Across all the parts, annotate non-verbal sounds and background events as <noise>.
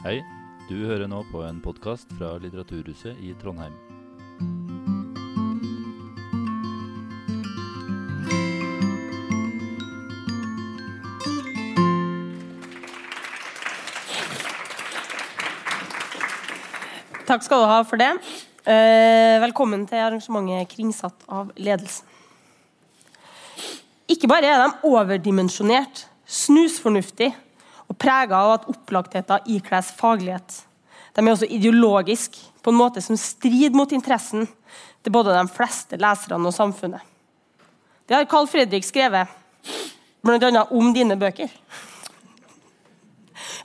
Hei, du hører nå på en podkast fra Litteraturhuset i Trondheim. Takk skal du ha for det. Eh, velkommen til arrangementet kringsatt av ledelsen. Ikke bare er de overdimensjonert, snusfornuftig prega av at opplagtheter ikles faglighet. De er også ideologisk, på en måte som strider mot interessen til både de fleste leserne og samfunnet. Det har Carl Fredrik skrevet, bl.a. om dine bøker.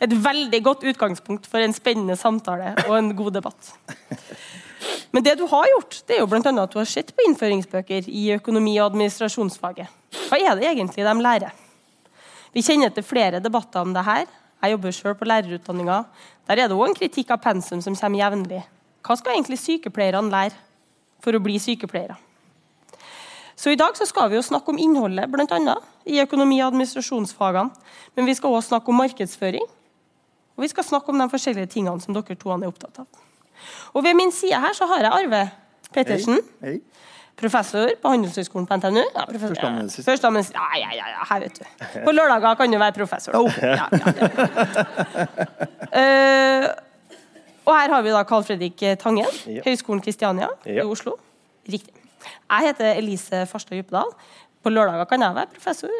Et veldig godt utgangspunkt for en spennende samtale og en god debatt. Men det du har gjort, det er jo blant annet at du har sett på innføringsbøker i økonomi- og administrasjonsfaget. Hva er det egentlig de lærer? Vi kjenner til flere debatter om det her. Jeg jobber selv på lærerutdanninga. Der er det òg en kritikk av pensum som kommer jevnlig. Hva skal egentlig sykepleierne lære for å bli sykepleiere? Så I dag så skal vi jo snakke om innholdet, bl.a. i økonomi- og administrasjonsfagene. Men vi skal også snakke om markedsføring. Og vi skal snakke om de forskjellige tingene som dere to er opptatt av. Og Ved min side her så har jeg Arve Pettersen. Hei. Hei. Professor på Handelshøyskolen på NTNU. Ja, Førsteamanuensis. Førsteamanuensis. Ja, ja, ja, ja, her vet du. På lørdager kan du være professor. Oh. Ja, ja, ja. <laughs> Eh, og her har vi da Carl Fredrik Tangen, Ja. Høgskolen Kristiania i Oslo. Riktig. Jeg heter Elise Farstad Djupedal. På lørdager kan jeg være professor.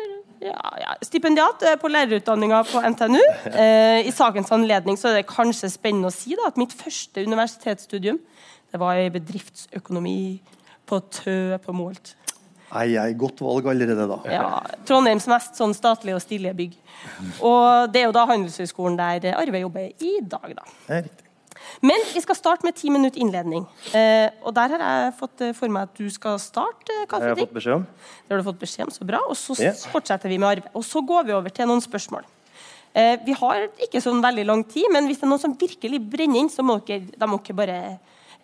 Ja, ja. Stipendiat eh, på lærerutdanninga på NTNU. <laughs> Eh, I sakens anledning så er det kanskje spennende å si da, at mitt første universitetsstudium det var i bedriftsøkonomi på Tø på Målt. Ei, ei, godt valg allerede, da. Ja, Trondheims mest sånn statlige og stilige bygg. Og det er jo da Handelshøyskolen der Arve jobber i dag, da. Det er riktig. Men vi skal starte med ti minutter innledning. Eh, og der har jeg fått eh, for meg at du skal starte. Karl jeg har jeg Fredrik. fått beskjed om. Det har du fått beskjed om, så bra. Og så Ja. fortsetter vi med Arve. Og så går vi over til noen spørsmål. Eh, vi har ikke sånn veldig lang tid, men hvis det er noen som virkelig brenner inn, så må dere, da må dere bare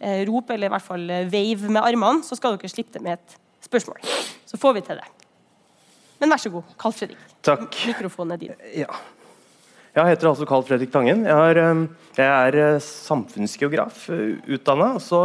eh, rope, eller i hvert fall veiv wave med armene, så skal dere slippe det med et spørsmål. Så får vi til det. Men vær så god, Carl Fredrik. Takk. Mikrofonen er din. Ja. Jeg heter altså Carl Fredrik Tangen. Jeg, har, eh, jeg er eh, samfunnsgeograf utdanna. Så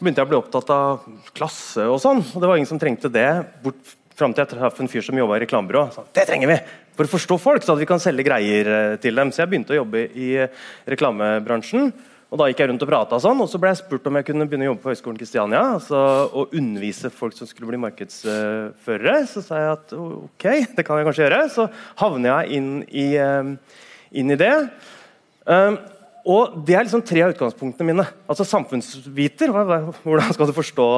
begynte jeg å bli opptatt av klasse og sånn. Og det var ingen som trengte det. Bort fram til jeg traff en fyr som jobba i reklamebyrå. Det trenger vi for å forstå folk, så at vi kan selge greier eh, til dem. Så jeg begynte å jobbe i eh, reklamebransjen. Og Da gikk jeg rundt og prata sånn, og så ble jeg spurt om jeg kunne begynne å jobbe på Høgskolen Kristiania altså, og undervise folk som skulle bli markedsførere. Så sa jeg at ok, det kan jeg kanskje gjøre. Så havner jeg inn i, eh, inn i det. Um, og Det er liksom tre av utgangspunktene mine. Altså Samfunnsviter, hvordan skal du forstå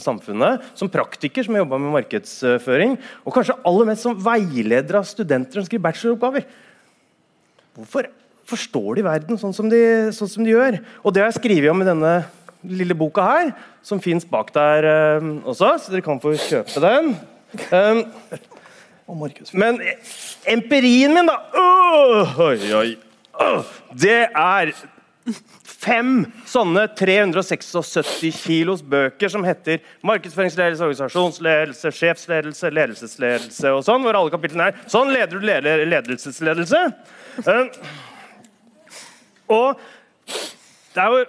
samfunnet? Som praktiker som har jobba med markedsføring. Og kanskje aller mest som veileder av studenter som skriver bacheloroppgaver. Hvorfor forstår de verden sånn som de, sånn som de gjør? Og det har jeg skrevet om i denne lille boka her, som fins bak der eh, også, så dere kan få kjøpe den. Um, men empirien min, da oh, oi, oi, oh, Det er fem sånne 376 kilos bøker som heter markedsføringsledelse, organisasjonsledelse, sjefsledelse, ledelsesledelse og sånn, hvor alle kapitlene er sånn leder du ledelsesledelse. Eh, og det er jo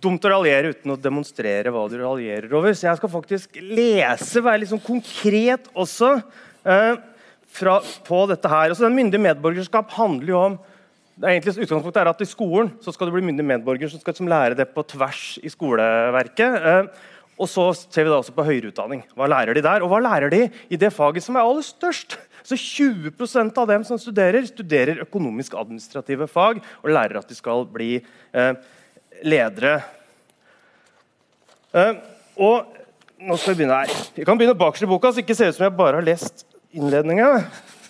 dumt å raljere uten å demonstrere hva du raljerer over. Så jeg skal faktisk lese, være litt sånn konkret også eh, fra, på dette her. Også den Myndig medborgerskap handler jo om det er egentlig Utgangspunktet er at i skolen så skal du bli myndig medborger som skal liksom lære det på tvers i skoleverket. Eh, og så ser vi da også på høyere utdanning. Hva lærer de der? Og hva lærer de i det faget som er aller størst? Så 20% av dem som studerer, studerer økonomisk-administrative fag og lærer at de skal bli eh, ledere. Eh, og nå skal vi begynne her. Vi kan begynne bakerst i boka, så ikke ser ut som jeg bare har lest innledninga.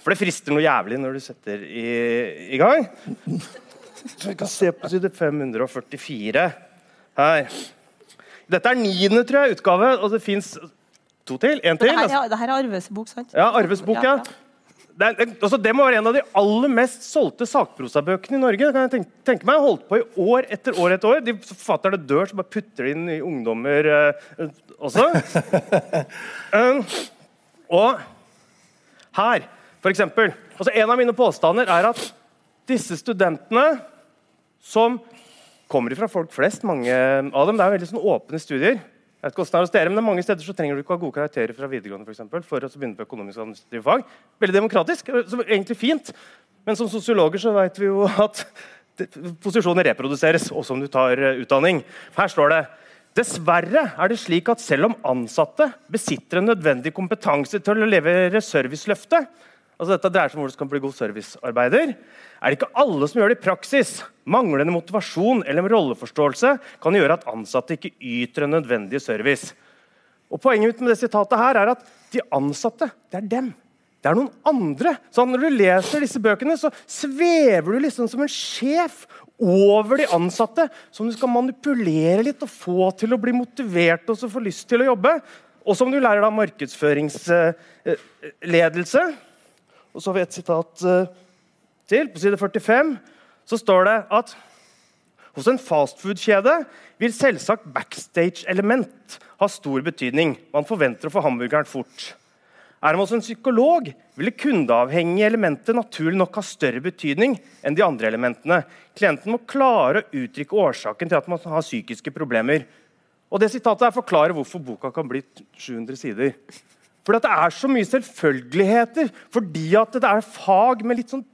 For det frister noe jævlig når du setter i, i gang. Så vi kan se på side 544 her. Dette er niende tror jeg, utgave, og det fins to til. En til. Det her, altså. ja, det her er Arves bok, sant? Ja, Arves bok, ja. Det, er, altså, det må være en av de aller mest solgte sakprosabøkene i Norge. Det kan jeg tenke, tenke meg. Holdt på i år etter år etter år. De forfatterne dør, så bare putter de inn i ungdommer uh, også. um, <laughs> og her, for eksempel altså En av mine påstander er at disse studentene som kommer fra folk flest. mange av dem. Det er veldig sånn åpne studier. Jeg vet ikke hvordan det er hos dere, men Mange steder så trenger du ikke ha gode karakterer fra videregående for, eksempel, for å begynne på økonomisk administrative fag. Veldig demokratisk, egentlig fint. Men som sosiologer så vet vi jo at posisjoner reproduseres også om du tar eh, utdanning. Her står det Dessverre er det slik at selv om ansatte besitter en nødvendig kompetanse til å levere serviceløftet, altså dette dreier seg om hvor du skal bli god servicearbeider, er det ikke alle som gjør det i praksis. Manglende motivasjon eller rolleforståelse kan gjøre at ansatte ikke yter en nødvendig service. Og Poenget mitt med det sitatet her er at de ansatte, det er dem. Det er noen andre. Så når du leser disse bøkene, så svever du liksom som en sjef over de ansatte, som du skal manipulere litt og få til å bli motivert og få lyst til å jobbe. Og som du lærer da markedsføringsledelse. Og så har vi et sitat eh, til. På side 45 så står det at hos en fastfood-kjede vil selvsagt backstage-element ha stor betydning. Man forventer å få hamburgeren fort. Er man hos en psykolog, vil det kundeavhengige elementet naturlig nok ha større betydning enn de andre elementene. Klienten må klare å uttrykke årsaken til at man har psykiske problemer. Og det sitatet her forklarer hvorfor boka kan bli 700 sider. Fordi det er så mye selvfølgeligheter. Fordi det er fag med litt, sånn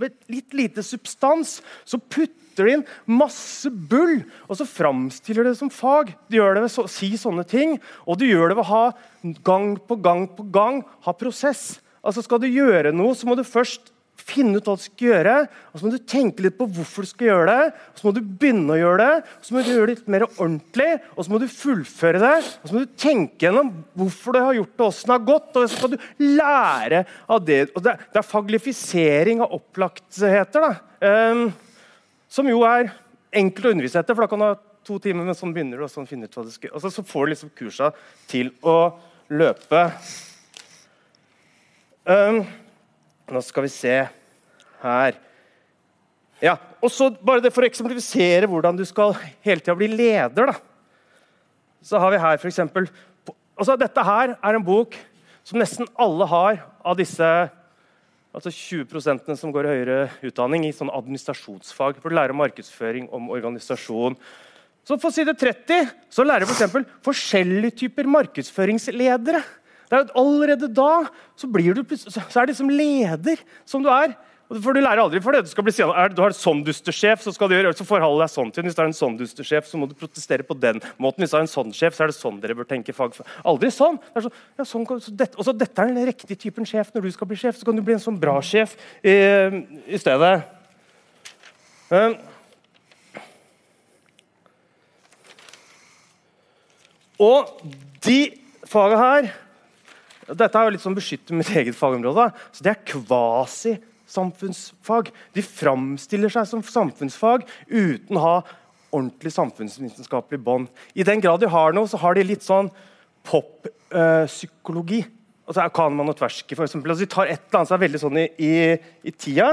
med litt lite substans. Så putter de inn masse bull, og så framstiller det som fag. De gjør det ved å si sånne ting, og de gjør det ved å ha gang på gang på gang ha prosess. Altså Skal du gjøre noe, så må du først finne ut hva du skal gjøre. og Så må du tenke litt på hvorfor du skal gjøre det. og Så må du begynne å gjøre det, og så må du gjøre det litt mer ordentlig. og Så må du fullføre det, og så må du tenke gjennom hvorfor du har gjort det, åssen det har gått. og Så skal du lære av det. og Det, er faglifisering av opplagtheter. da. Um, som jo er enkelt å undervise etter, for da kan du ha to timer, men sånn begynner du. Og sånn finne ut hva du skal. Og så, så får du liksom kursa til å løpe. Um, nå skal vi se her. Ja, og så bare det For å eksemplifisere hvordan du skal hele tida bli leder, da. så har vi her f.eks. Altså, dette her er en bok som nesten alle har av disse altså 20% som går i høyere utdanning i sånn administrasjonsfag. For å lære om markedsføring om organisasjon. Så På side 30 så lærer f.eks. For forskjellige typer markedsføringsledere. Det er jo Allerede da så, du, så er det liksom leder som du er. For Du lærer aldri for det. Du, skal bli, du har en sånn dustersjef, så skal du gjøre, så forholde deg sånn til Hvis du har en sånn dustersjef, så må du protestere på den måten. Hvis du har en sånn sjef, så er det sånn dere bør tenke fag. Aldri sånn! Det så, ja, sånn så dette, også dette er den riktige typen sjef når du skal bli sjef. Så kan du bli en sånn bra sjef i, i stedet. Um, og de faga her Dette er jo litt sånn beskytter mitt eget fagområde. Så det er kvasi samfunnsfag. De framstiller seg som samfunnsfag uten å ha ordentlig samfunnsvitenskapelig bånd. I den grad de har noe, så har de litt sånn poppsykologi. Uh, altså Kahneman og Tversky, eksempel. Altså, de tar et eller annet som er veldig sånn i, i, i tida.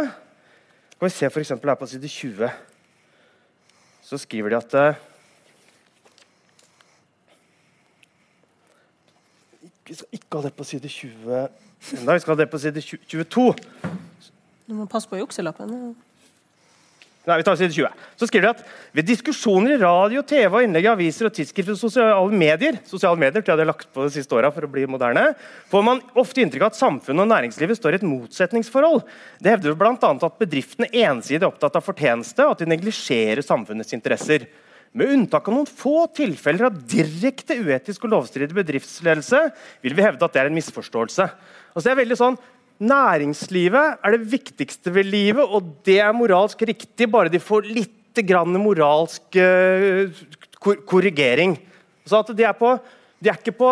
Kan vi se for her på side 20. Så skriver de at Vi skal ikke ha det på side 20 enda, vi skal ha det på side 22. Du må passe på jukselappen. Nei, vi tar side 20. Så skriver de at ved diskusjoner i radio, TV og innlegg i aviser og tidsskrifter og sosiale medier sosiale medier tror jeg de har lagt på de siste årene for å bli moderne, får man ofte inntrykk av at samfunnet og næringslivet står i et motsetningsforhold. Det hevder bl.a. at bedriftene ensidig er opptatt av fortjeneste, og at de neglisjerer samfunnets interesser. Med unntak av noen få tilfeller av direkte uetisk og lovstridig bedriftsledelse vil vi hevde at det er en misforståelse. Altså det er veldig sånn, Næringslivet er det viktigste ved livet, og det er moralsk riktig, bare de får litt grann moralsk kor korrigering. Så at de er, på, de er ikke på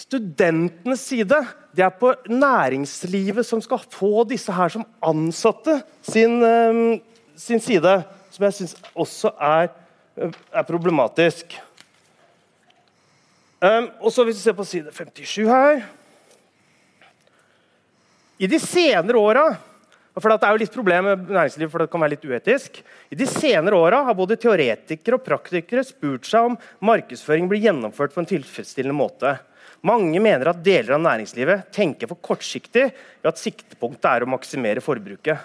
studentenes side. De er på næringslivet, som skal få disse her som ansatte, sin, um, sin side. Som jeg syns også er, er problematisk. Um, og så Hvis vi ser på side 57 her i de senere åra for Det er jo litt problem med næringslivet, for det kan være litt uetisk. I de senere åra har både teoretikere og praktikere spurt seg om markedsføring blir gjennomført på en tilfredsstillende måte. Mange mener at deler av næringslivet tenker for kortsiktig ved at siktepunktet er å maksimere forbruket.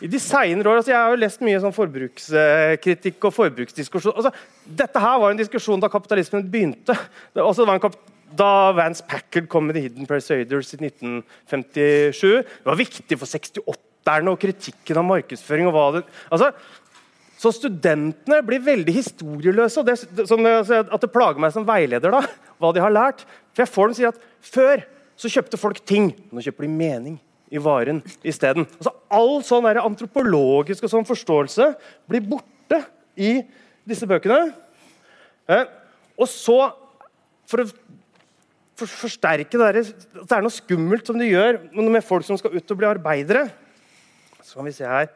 I de senere år altså Jeg har jo lest mye sånn forbrukskritikk og forbruksdiskusjon. Altså, dette her var en diskusjon da kapitalismen begynte. Det, altså, det var en kap da Vance Packard kom med The Hidden Persuaders i 1957. Det var viktig for 68-erne og kritikken av markedsføring. og hva det, altså, så studentene blir veldig historieløse. og det, som, altså, At det plager meg som veileder da, hva de har lært. For jeg får dem si at Før så kjøpte folk ting. Nå kjøper de mening i varen isteden. Altså, all sånn antropologisk og sånn forståelse blir borte i disse bøkene. Eh, og så, for å for, forsterke det der, at det er noe skummelt som de gjør med folk som skal ut og bli arbeidere. Så kan vi se her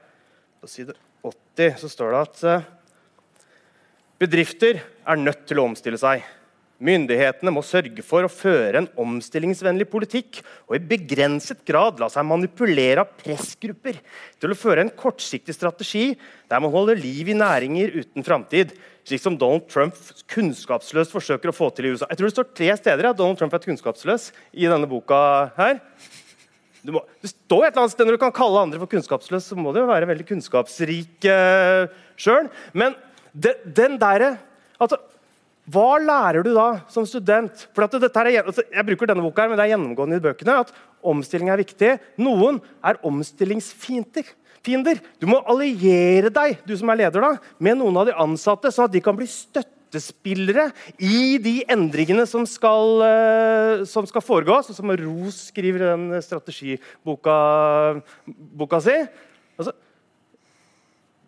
På side 80 så står det at eh, bedrifter er nødt til å omstille seg. Myndighetene må sørge for å føre en omstillingsvennlig politikk og i begrenset grad la seg manipulere av pressgrupper til å føre en kortsiktig strategi der man holder liv i næringer uten framtid, slik som Donald Trump kunnskapsløst forsøker å få til i USA. Jeg tror Det står tre steder at Donald Trump er kunnskapsløs i denne boka. her. Du må, det står et eller annet sted Når du kan kalle andre for kunnskapsløs, så må du jo være veldig kunnskapsrik uh, sjøl. Men de, den derre altså, hva lærer du da som student? For er, altså, jeg bruker denne boka, men det er gjennomgående i bøkene at omstilling er viktig. Noen er omstillingsfiender. Du må alliere deg du som er leder da, med noen av de ansatte, sånn at de kan bli støttespillere i de endringene som skal, uh, som skal foregå. Sånn som Ros skriver i den strategiboka boka si. Altså,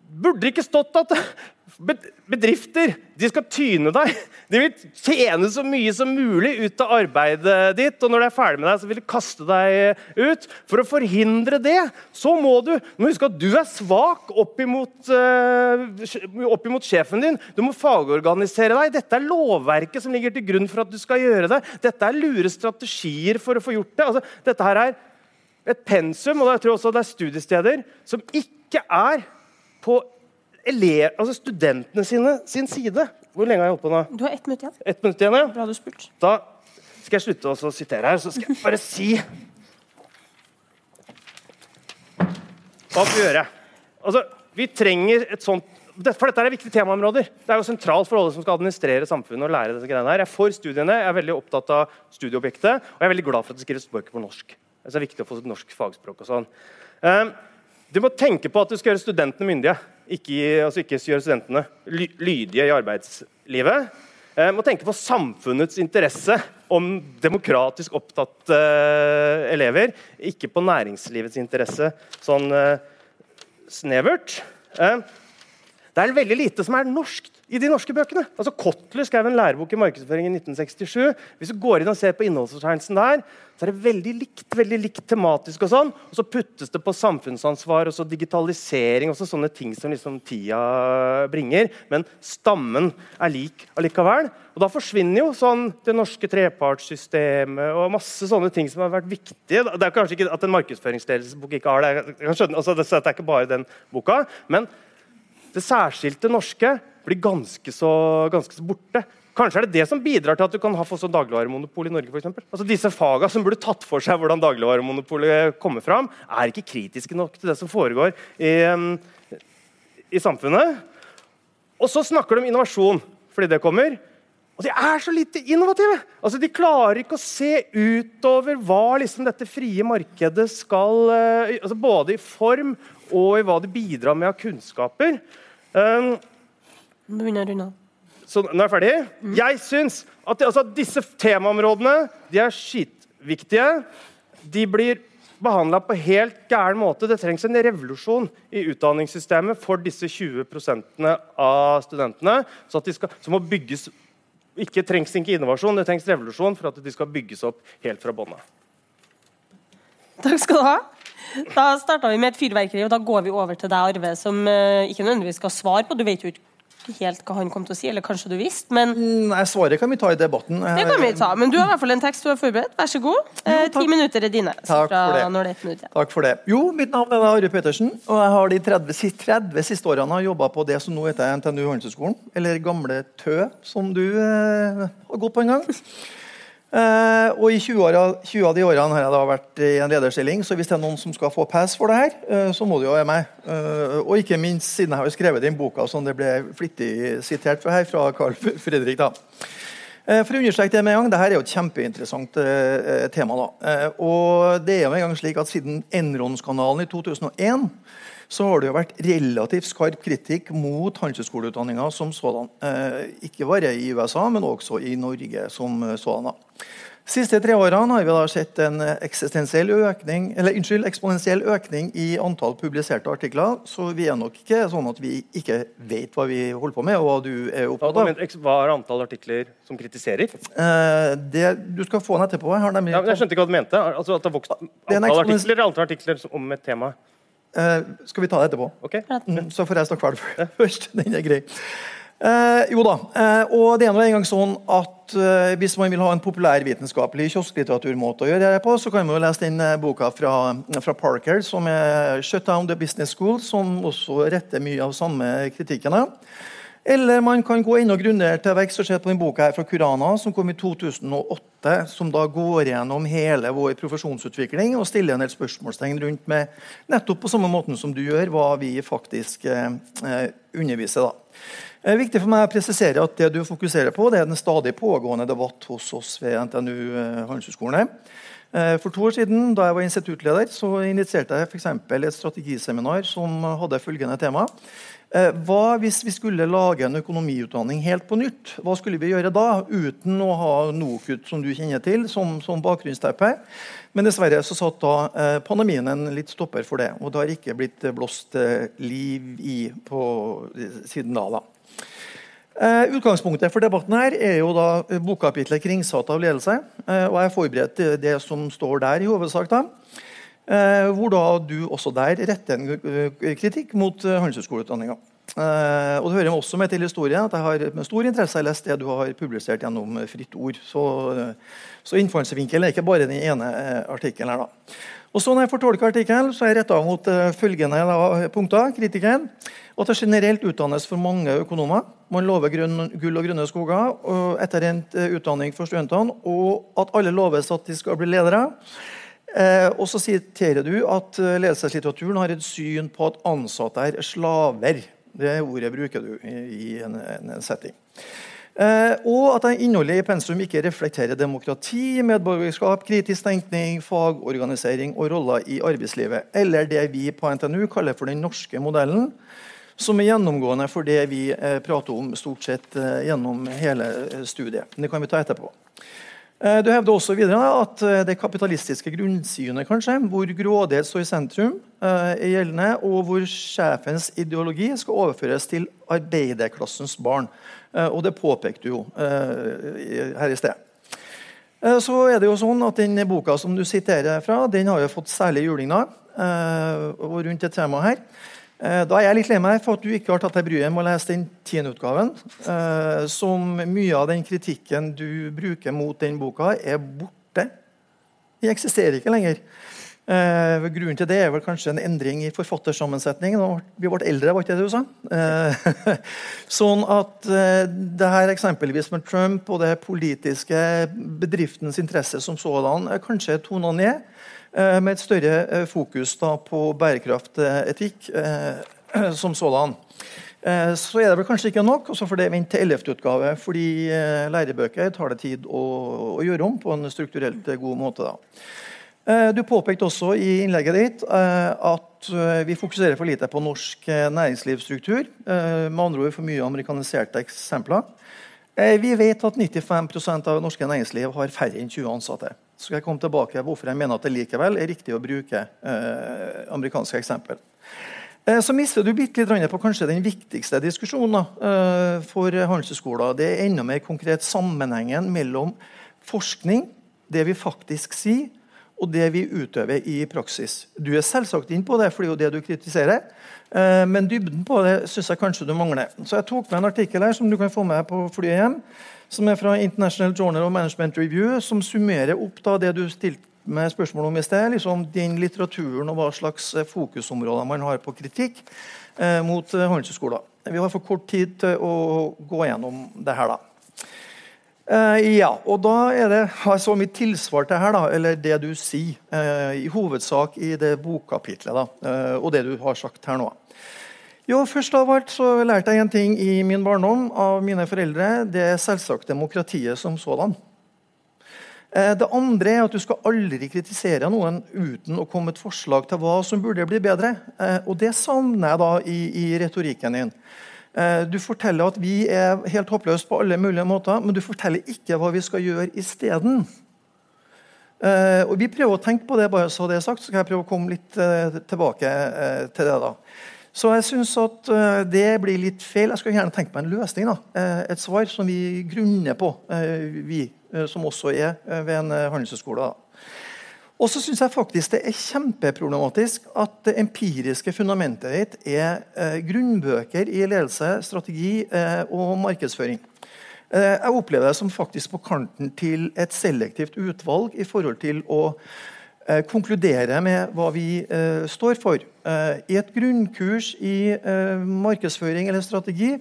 burde det ikke stått at Bedrifter de skal tyne deg. De vil tjene så mye som mulig ut av arbeidet ditt. Og når de er ferdig med deg, så vil de kaste deg ut. For å forhindre det, så må du må huske at du er svak opp imot, uh, opp imot sjefen din. Du må fagorganisere deg. Dette er lovverket som ligger til grunn for at du skal gjøre det. Dette er lure strategier for å få gjort det. Altså, dette her er et pensum, og jeg tror også det er studiesteder, som ikke er på elev, altså studentene sine, sin side. Hvor lenge har jeg holdt på nå? Du har ett minutt igjen. Et minutt igjen, ja. Bra du spurt. Da skal jeg slutte å sitere her, så skal jeg bare si hva skal vi gjøre. Altså, vi trenger et sånt for dette er viktige temaområder. Det er jo sentralt for alle som skal administrere samfunnet. og lære disse greiene her. Jeg er for studiene, jeg er veldig opptatt av studieobjektet, og jeg er veldig glad for at det skrives bøker på norsk. Det er viktig å få norsk fagspråk og sånn. Um, du må tenke på at du skal gjøre studentene myndige ikke, altså ikke gjøre studentene lydige i arbeidslivet. Eh, må tenke på samfunnets interesse om demokratisk opptatte eh, elever, ikke på næringslivets interesse sånn eh, snevert. Eh, det er veldig lite som er norsk i de norske bøkene. Altså Kotler skrev en lærebok i markedsføring i 1967. Hvis du går inn og ser på innholdsfortegnelsen der, så er det veldig likt veldig likt tematisk. Og sånn, og så puttes det på samfunnsansvar og så digitalisering og så sånne ting som liksom tida bringer. Men stammen er lik allikevel. Og da forsvinner jo sånn det norske trepartssystemet og masse sånne ting som har vært viktige. Det er kanskje ikke at en markedsføringsledelsesbok ikke har det. Jeg kan skjønne, altså, det er ikke bare den boka. men det særskilte norske blir ganske så, ganske så borte. Kanskje er det det som bidrar til at du kan ha få sånn dagligvaremonopol i Norge. For eksempel. altså Disse faga som burde tatt for seg hvordan dagligvaremonopolet kommer fram, er ikke kritiske nok til det som foregår i, i samfunnet. Og så snakker de om innovasjon fordi det kommer. Og de er så lite innovative! Altså, De klarer ikke å se utover hva liksom, dette frie markedet skal uh, altså Både i form og i hva de bidrar med av kunnskaper. Um, så nå er jeg ferdig. Mm. Jeg syns at altså, disse temaområdene de er skitviktige. De blir behandla på helt gæren måte. Det trengs en revolusjon i utdanningssystemet for disse 20% av studentene. Så de skal, som må bygges ikke trengs ikke innovasjon, det trengs revolusjon for at de skal bygges opp helt fra bånda. Takk skal du ha. Da starta vi med et fyrverkeri, og da går vi over til deg, Arve, som uh, ikke nødvendigvis skal svare på. Du vet jo ikke helt hva han kom til å si, eller kanskje du visste, men mm, Nei, Svaret kan vi ta i debatten. Det kan vi ta, men du har i hvert fall en tekst du har forberedt. Vær så god. Eh, ti minutter er dine. Takk for, det. Takk for det. Jo, mitt navn er Arve Pettersen, og jeg har de 30, 30 siste årene jobba på det som nå heter NTNU Handelshøyskolen, eller Gamle Tø, som du eh, har gått på en gang. Eh, og I 20, år, 20, av de årene har jeg da vært i en lederstilling, så hvis det er noen som skal få pass for det her, eh, så må det jo være meg. Eh, og ikke minst siden jeg har skrevet den boka som det ble flittig sitert fra her, fra Carl Fredrik. da. For å understreke det med en gang, Dette er jo et kjempeinteressant tema. da. Og det er jo en gang slik at Siden Enron-skandalen i 2001 så har det jo vært relativt skarp kritikk mot handelshøyskoleutdanninga som sådan. ikke bare i USA, men også i Norge som sådan. De siste tre årene har vi da sett en eksistensiell økning, eller unnskyld, eksponentiell økning i antall publiserte artikler. Så vi er nok ikke sånn at vi ikke vet hva vi holder på med. og hva du er opptatt av. Hva er antall artikler som kritiserer? Eh, det, du skal få den etterpå. Jeg, ja, jeg skjønte ikke hva du mente. Altså at det har vokst antall artikler antall artikler om et tema? Eh, skal vi ta det etterpå? Okay. Mm, så får jeg snakke ferdig <laughs> først. Den er grei. Eh, jo da, eh, og det er nå engang sånn at eh, Hvis man vil ha en populærvitenskapelig kiosklitteraturmåte å gjøre det på, så kan man jo lese den eh, boka fra, fra, Parker, som er 'Shut Down the Business School', som også retter mye av samme kritikkene. Eller man kan gå enda grunnere til verks og se på denne boka her fra Kurana, som kom i 2008, som da går gjennom hele vår profesjonsutvikling og stiller en del spørsmålstegn rundt med nettopp på samme måten som du gjør, hva vi faktisk eh, underviser. da. Det er viktig for meg å presisere at Det du fokuserer på, det er den stadig pågående debatt hos oss ved NTNU eh. Eh, for to år siden da jeg var instituttleder, så initierte jeg for et strategiseminar som hadde følgende tema. Eh, hva hvis vi skulle lage en økonomiutdanning helt på nytt? Hva skulle vi gjøre da, uten å ha NOKUT, som du kjenner til, som, som bakgrunnsteppe? Men dessverre så satt da pandemien en litt stopper for det. Og det har ikke blitt blåst liv i på, siden da. da. Utgangspunktet for debatten her er jo da eh, bokkapitlet 'Kringsatt av ledelse'. Og Jeg har forberedt det som står der, i hovedsak. da. Uh, hvor da du også der retter en kritikk mot uh, handelshøyskoleutdanninga. Uh, og Det hører også med til historien at jeg har med stor interesse lest det du har publisert gjennom Fritt Ord. Så, så innfallsvinkelen er ikke bare den ene artikkelen her. da. Og så Når jeg fortolker artikkelen, så er jeg retta mot følgende da, punkter. Kritikken at det generelt utdannes for mange økonomer. Man lover grunn, gull og grønne skoger og etter endt eh, utdanning for studentene. Og at alle loves at de skal bli ledere. Eh, og så siterer du at eh, ledelseslitteraturen har et syn på at ansatte er slaver. Det ordet bruker du i, en, en, setting. Eh, og at innholdet i pensum ikke reflekterer demokrati, medborgerskap, kritisk tenkning, fagorganisering og roller i arbeidslivet. Eller det vi på NTNU kaller for den norske modellen som er gjennomgående for det vi eh, prater om stort sett eh, gjennom hele studiet studiet. Det kan vi ta etterpå. Du hevder også videre at det kapitalistiske grunnsynet, kanskje, hvor grådighet står i sentrum, er gjeldende, og hvor sjefens ideologi skal overføres til arbeiderklassens barn. Og det påpekte du jo her i sted. Så er det jo sånn at Den boka som du siterer fra, den har jo fått særlig julinger rundt det tema her. Eh, da er jeg litt lei meg for at du ikke har tatt deg bryet med å lese den tiende utgaven. Eh, som mye av den kritikken du bruker mot den boka, er borte. De eksisterer ikke lenger. Eh, grunnen til det er vel kanskje en endring i forfattersammensetningen. Vi ble eldre, var ikke det du sa? <laughs> sånn at det her eksempelvis med Trump og det politiske bedriftens interesse som sådan kanskje tona ned. Eh, med et større eh, fokus på bærekraftetikk etikk som sådan. Så er det vel kanskje ikke nok, og så får det vente til 11. utgave. fordi lærebøker tar det tid å, å, gjøre om på en strukturelt god måte. da. Du påpekte også i innlegget ditt at vi fokuserer for lite på norsk næringslivsstruktur. Med andre ord for mye amerikaniserte eksempler. Vi vet at 95% av norske næringsliv har færre enn 20 ansatte. Så skal jeg komme tilbake til hvorfor jeg mener at det likevel er riktig å bruke eh, amerikanske eksempel. Eh, så mister du bitte litt på kanskje den viktigste diskusjonen eh, for handelshøyskoler. Det er enda mer konkret sammenhengen mellom forskning, det vi faktisk sier, og det vi utøver i praksis. Du er selvsagt inn på det, for det er jo det du kritiserer. Eh, men dybden på det syns jeg kanskje du mangler. Så jeg tok med en artikkel her som du kan få med på flyet hjem som er fra International Journal of Management Review, som summerer opp da det du stilte med spørsmål om i sted. liksom Den litteraturen og hva slags eh, fokusområder man har på kritikk eh, mot handelshøyskoler. Vi har for kort tid til å gå gjennom det her. da. Eh, ja, og da er det altså mitt tilsvar til her, da, eller det du sier, eh, i hovedsak i det bokkapitlet, da, eh, og det du har sagt her nå. Jo, først av alt så lærte jeg en ting i min barndom av mine foreldre. Det er selvsagt demokratiet som sådan. Det andre er at du skal aldri kritisere noen uten å komme et forslag til hva som burde bli bedre. Og det savner jeg da i, i retorikken din. Eh, du forteller at vi er helt håpløse på alle mulige måter, men du forteller ikke hva vi skal gjøre isteden. Uh, og Vi prøver å tenke på det, bare så det er sagt, så skal jeg prøve å komme litt uh, tilbake til det. da. Så jeg syns at det blir litt feil. Jeg skulle gjerne tenke meg en løsning. da. et svar som vi grunner på, vi som også er ved en handelshøyskole. Og så syns jeg faktisk det er kjempeproblematisk at det empiriske fundamentet ditt er eh, grunnbøker i ledelse, strategi eh, og markedsføring. Eh, jeg opplever det som faktisk på kanten til et selektivt utvalg i forhold til å eh, konkludere med hva vi eh, står for. Eh, I et grunnkurs i markedsføring eller strategi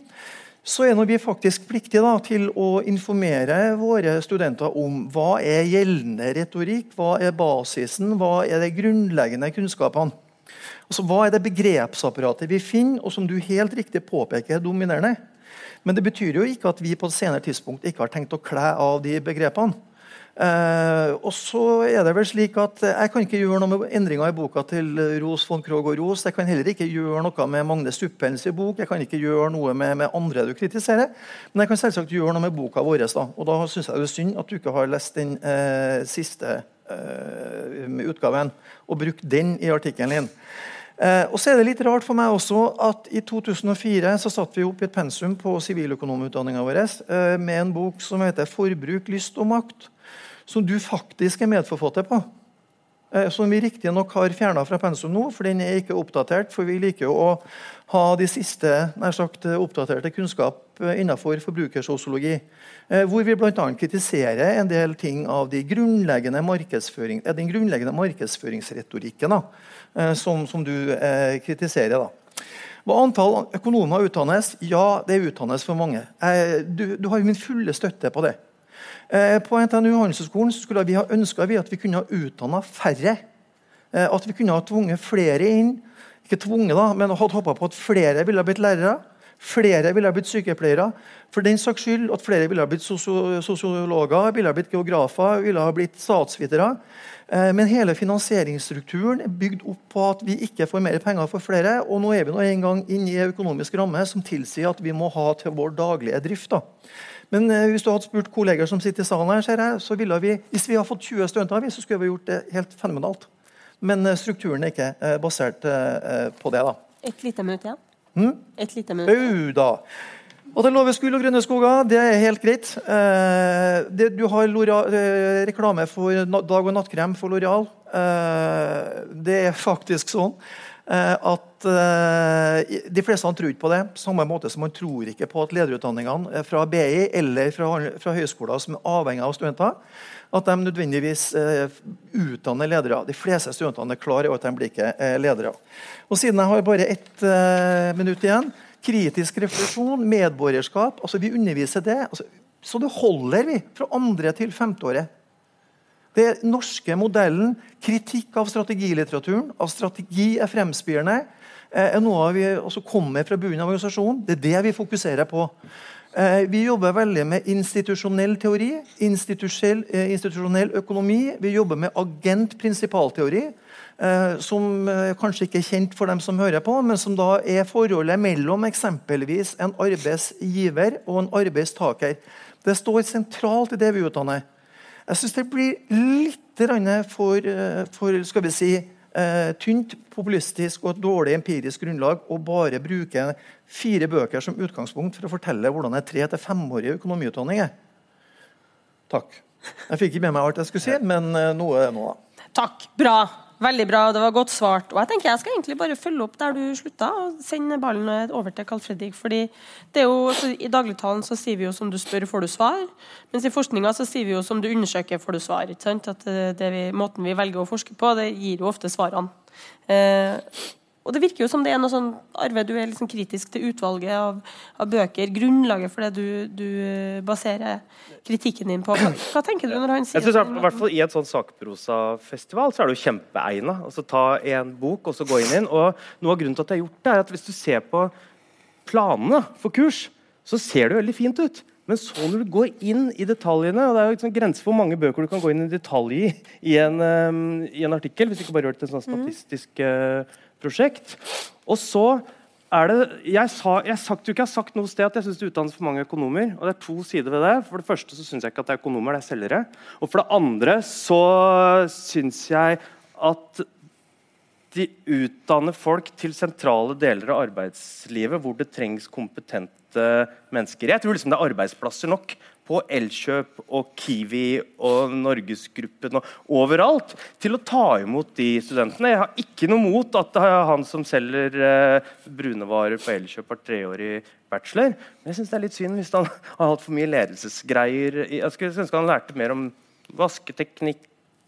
så er vi faktisk pliktige da, til å informere våre studenter om hva er gjeldende retorikk, hva er basisen, hva er de grunnleggende kunnskapene. Altså, hva er det begrepsapparatet vi finner, og som du helt riktig påpeker er dominerende? Men det betyr jo ikke at vi på et senere tidspunkt ikke har tenkt å kle av de begrepene. Eh, og så er det vel slik at Jeg kan ikke gjøre noe med endringer i boka til Ros von Krogh og Ros. Jeg kan heller ikke gjøre noe med Magne Stuppens bok. Jeg kan ikke gjøre noe med, med, andre du kritiserer. Men jeg kan selvsagt gjøre noe med boka vår. Da. Og da syns jeg det er synd at du ikke har lest den uh, siste uh, utgaven og brukt den i artikkelen din. Eh, og så er det litt rart for meg også at I 2004 så satt vi opp i et pensum på siviløkonomutdanninga vår eh, med en bok som heter 'Forbruk, lyst og makt' som du faktisk er medforfatter på. Eh, som vi riktignok har fjerna fra pensum nå, for den er ikke oppdatert. For vi liker å ha de siste nær sagt, oppdaterte kunnskap eh, innenfor forbrukersosiologi. Eh, hvor vi bl.a. kritiserer en del ting av de grunnleggende den grunnleggende markedsføringsretorikken da, som, som, du eh, kritiserer. da. Hva antall økonomer utdannes? Ja, det utdannes for mange. Du, du har jo min fulle støtte på det. Eh, på NTNU Handelshøyskolen skulle vi ha ønska at vi kunne ha utdanna færre. Eh, at vi kunne ha tvunget flere inn. Ikke tvunget, da, men hadde håpa på at flere ville ha blitt lærere. Flere ville ha blitt sykepleiere. For den saks skyld at flere ville ha blitt sosiologer, ville ha blitt geografer, ville ha blitt statsvitere. Eh, men hele finansieringsstrukturen er bygd opp på at vi ikke får mer penger for flere. Og nå er vi nå en gang inne i en økonomisk ramme som tilsier at vi må ha til vår daglige drift. da. Men eh, hvis du hadde spurt kolleger som sitter i salen her, jeg, så ville vi, hvis vi hadde fått 20 studenter, så skulle vi gjort det helt fenomenalt. Men eh, strukturen er ikke eh, basert på det. da. Et lite minutt igjen. Hmm? Et lite minutt. Au da. Og det loves Skul og Grønne Skoger, det er helt greit. Eh, det, du har eh, reklame for dag- og nattkrem for Loreal. Eh, det er faktisk sånn at eh, de fleste han tror ikke på det. På samme måte som man tror ikke på at lederutdanningene eh, fra BI eller fra, fra høyskoler som er avhengig av studenter, at de nødvendigvis utdanner ledere. De fleste studentene er klar over at de blir ikke ledere. Og Siden jeg har bare ett minutt igjen Kritisk refleksjon, medborgerskap. altså Vi underviser det. Altså, så det holder vi fra andre til femteåret. Den norske modellen, kritikk av strategilitteraturen, av strategi er fremspirende, eh, er noe vi også kommer fra bunnen av organisasjonen. Det er det vi fokuserer på. Eh, vi jobber veldig med institusjonell teori, eh, institusjonell økonomi. Vi jobber med agent-prinsipalteori, som kanskje ikke er kjent for dem som hører på, men som da er forholdet mellom eksempelvis en arbeidsgiver og en arbeidstaker. Det står sentralt i det vi utdanner. Jeg syns det blir litt for, eh, for skal vi si, uh, tynt, populistisk og et dårlig empirisk grunnlag å bare bruke fire bøker som utgangspunkt for å fortelle hvordan en tre- til femårig økonomiutdanning er. Takk. Jeg fikk ikke med meg alt jeg skulle si, men uh, noe er noe. Takk. Bra. Veldig bra, det var godt svart. Og Jeg tenker jeg skal egentlig bare følge opp der du slutta, og sende ballen over til Carl Fredrik. fordi det er jo, I dagligtalen så sier vi jo som du spør, får du svar. Mens i forskninga så sier vi jo som du undersøker, får du svar. ikke sant? At det vi, Måten vi velger å forske på, det gir jo ofte svarene. Eh, Og det virker jo som det er noe sånn Arve, du er liksom kritisk til utvalget av, av bøker. Grunnlaget for det du, du eh, baserer kritikken din på. Hva, tenker du når han sier Jeg synes, i hvert fall I et sånn sakprosafestival så er det jo kjempeegna. Altså, ta en bok og så gå inn i den. Og noe av grunnen til at jeg har gjort det, er at hvis du ser på planene for kurs, så ser det veldig fint ut. Men så når du går inn i detaljene og Det er jo liksom grenser for hvor mange bøker du kan gå inn i detalj i i en, um, i en artikkel, hvis du ikke bare gjør det til en sånn statistisk eh, prosjekt. Og så er det Jeg, sa, jeg, sagt, ikke har sagt noe sted at jeg syns det utdannes for mange økonomer. og Det er to sider ved det. For det første så syns jeg ikke at det er økonomer, det er selgere. Og for det andre så syns jeg at de utdanner folk til sentrale deler av arbeidslivet hvor det trengs kompetente mennesker. Jeg tror liksom det er arbeidsplasser nok på Elkjøp og Kiwi og Norgesgruppen og overalt til å ta imot de studentene. Jeg har ikke noe mot at han som selger eh, brunevarer på Elkjøp, har treårig bachelor. Men jeg syns det er litt synd hvis han <laughs> har hatt for mye ledelsesgreier. Jeg skulle ønske han lærte mer om vasketeknikk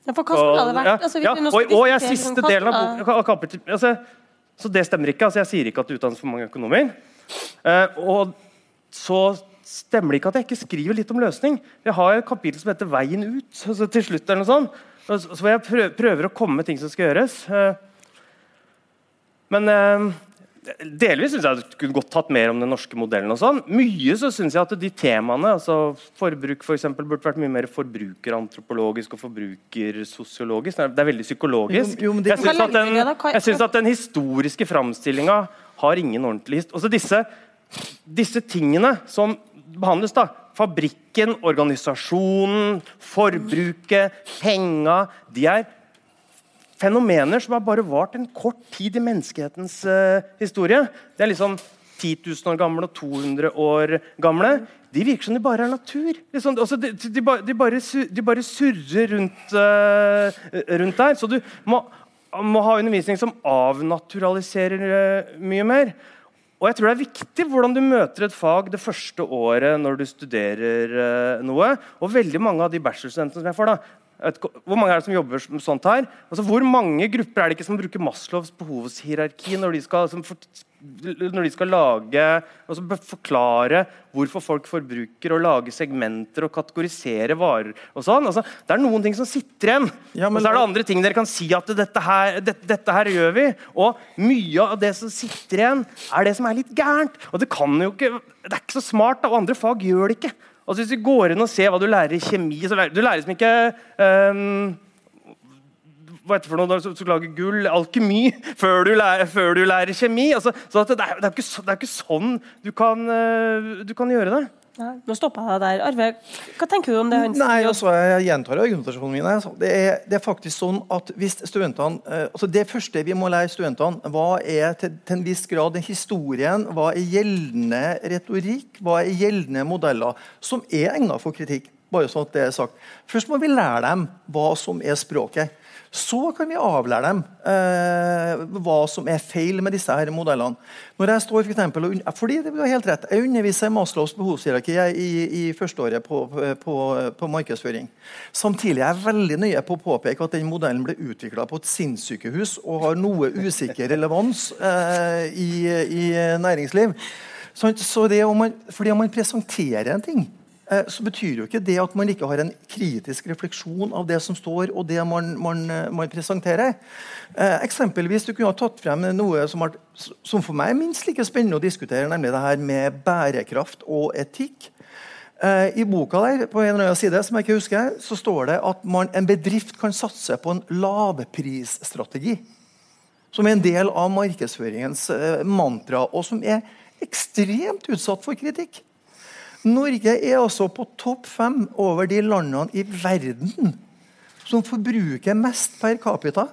Ja, for hva skulle det vært? ja, Altså, ja, og, og jeg siste liksom, delen av boka altså, Så det stemmer ikke. altså Jeg sier ikke at det utdannes for mange økonomer. Eh, og så stemmer det ikke at jeg ikke skriver litt om løsning. Jeg har et kapittel som heter 'Veien ut' <laughs> altså til slutt. eller noe sånt. Så jeg prø- prøver å komme med ting som skal gjøres. Eh, men eh, delvis syns jeg det kunne godt tatt mer om den norske modellen. og sånn. Mye så syns jeg at de temaene, altså forbruk for eksempel, burde vært mye mer forbrukerantropologisk og forbrukersosiologisk. Det er- veldig psykologisk. Jo, jo, det- jeg syns at, den- du at den historiske framstillinga har ingen ordentlig hist- Også disse, disse tingene som behandles, da. Fabrikken, organisasjonen, forbruket, penga. De er fenomener som har bare vart en kort tid i menneskehetens uh, historie. Det er liksom 10 000 år gamle og 200 år gamle. De virker som de bare er natur. Liksom, altså, de, de, de, bare, de bare surrer rundt, uh, rundt der. Så du må, må ha undervisning som avnaturaliserer uh, mye mer. Og jeg tror det er viktig hvordan du møter et fag det første året når du studerer eh, noe. Og veldig mange av de bachelorstudentene som jeg får, da, vet hvor mange er det som jobber med sånt her? Altså, hvor mange grupper er det ikke som bruker Maslows behovshierarki når de skal, som når de skal lage altså forklare hvorfor folk forbruker, og lage segmenter og kategorisere varer og sånn? Altså, det er noen ting som sitter igjen. Ja, men- og så er det andre ting dere kan si at dette her, dette, dette her gjør vi. Og mye av det som sitter igjen, er det som er litt gærent. Og det kan jo ikke Det er ikke så smart, og andre fag gjør det ikke. Altså Hvis du går inn og ser hva du lærer i kjemi så lærer, Du lærer liksom ikke um, hva heter det for noe du skal lage gull? Alkemi <laughs> før du lærer, før du lærer kjemi. Altså, så det, er, er ikke, så- ikke sånn du kan, eh, du kan gjøre det. Nå stoppa jeg deg der. Arve, hva tenker du om det Nei, altså, Jeg gjentar argumentasjonen min. altså. Det er, det er faktisk sånn at hvis studentene, eh, altså Det første vi må lære studentene, hva er til, til en viss grad den historien, hva er gjeldende retorikk, hva er gjeldende modeller, som er egnet for kritikk. bare sånn at det er sagt. Først må vi lære dem hva som er språket. Så kan vi avlære dem eh, hva som er feil med disse her modellene. Når jeg står for eksempel, og fordi det er helt rett, Jeg underviser Maslows behovshierarki i, i førsteåret på, på, på markedsføring. Samtidig er jeg veldig nøye på å påpeke at den modellen ble utvikla på et sinnssykehus og har noe usikker relevans eh, i, i næringsliv. Så, Så det om man, fordi om man presenterer en ting, så betyr jo ikke det at man ikke har en kritisk refleksjon av det som står, og det man, man, eh, man presenterer. Eh, eksempelvis, Du kunne ha tatt frem noe som, har, som for meg er minst like spennende å diskutere, nemlig det her med bærekraft og etikk. Eh, I boka der, på en eller annen side, som jeg ikke husker, så står det at man, en bedrift kan satse på en lavprisstrategi. Som er en del av markedsføringens eh, mantra, og som er ekstremt utsatt for kritikk. Norge er altså på topp fem over de landene i verden som forbruker mest per capita.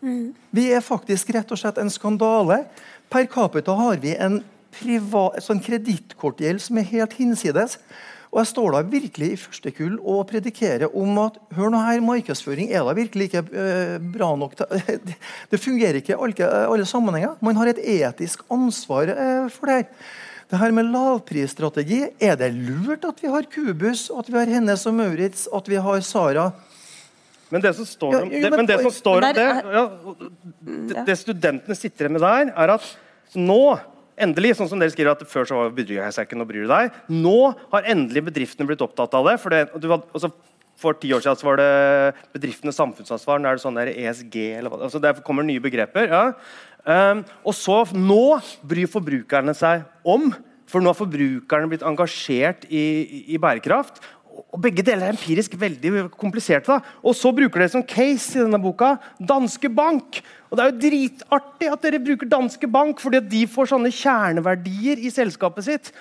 Vi er faktisk rett og slett en skandale. Per capita har vi en privat, sånn kredittkortgjeld som er helt hinsides. Og jeg står da virkelig i første kull og predikerer om at hør nå her, markedsføring er da virkelig ikke eh, bra nok. <laughs> det, fungerer ikke i alle, alle sammenhenger. Man har et etisk ansvar eh, for det her. Det her med lavprisstrategi, Er det lurt at vi har Kubus, at vi har Hennes og Maurits, at vi har Sara? Men det som står om det, men- det, som står om det, er- ja, det, det studentene sitter igjen med der, er at nå Endelig, sånn som dere skriver at Før så var- jeg seg ikke, nå bryr du deg. Nå har endelig bedriftene blitt opptatt av det. For, det, du had, altså, for ti år siden så var det bedriftenes samfunnsansvar. Nå er det sånn der ESG. Eller hva, altså Der kommer nye begreper. Ja. Um, og så Nå bryr forbrukerne seg om. For nå har forbrukerne blitt engasjert i, i, bærekraft. Og begge deler er empirisk veldig kompliserte. da. Og så bruker dere som case i denne boka Danske Bank. Og Det er jo dritartig at dere bruker Danske Bank, fordi de får sånne kjerneverdier i selskapet sitt.